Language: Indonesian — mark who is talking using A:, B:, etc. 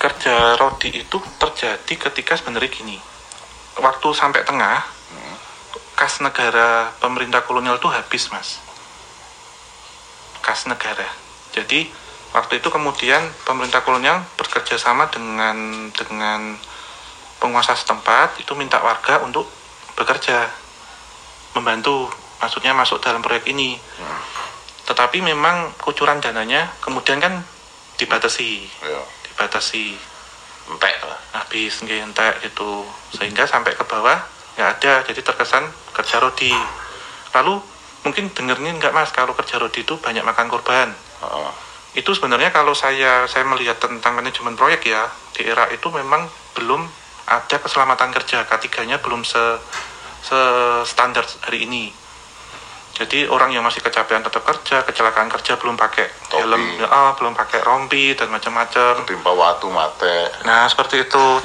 A: kerja Rodi itu terjadi ketika sebenarnya gini. Waktu sampai tengah kas negara pemerintah kolonial itu habis mas. Kas negara. Jadi waktu itu kemudian pemerintah kolonial bekerja sama dengan dengan penguasa setempat itu minta warga untuk bekerja membantu maksudnya masuk dalam proyek ini. Tetapi memang kucuran dananya kemudian kan dibatasi.
B: Ya.
A: Dibatasi
B: Entek lah.
A: habis entek gitu. Sehingga sampai ke bawah nggak ada. Jadi terkesan kerja rodi. Lalu mungkin dengernya nggak mas kalau kerja rodi itu banyak makan korban.
B: Heeh.
A: itu sebenarnya kalau saya saya melihat tentang manajemen proyek ya di era itu memang belum ada keselamatan kerja. Ketiganya belum se, se standar hari ini jadi orang yang masih kecapean tetap kerja kecelakaan kerja belum pakai
B: Topi.
A: helm ah, belum pakai rompi dan macam-macam
B: Timpa watu mate.
A: nah seperti itu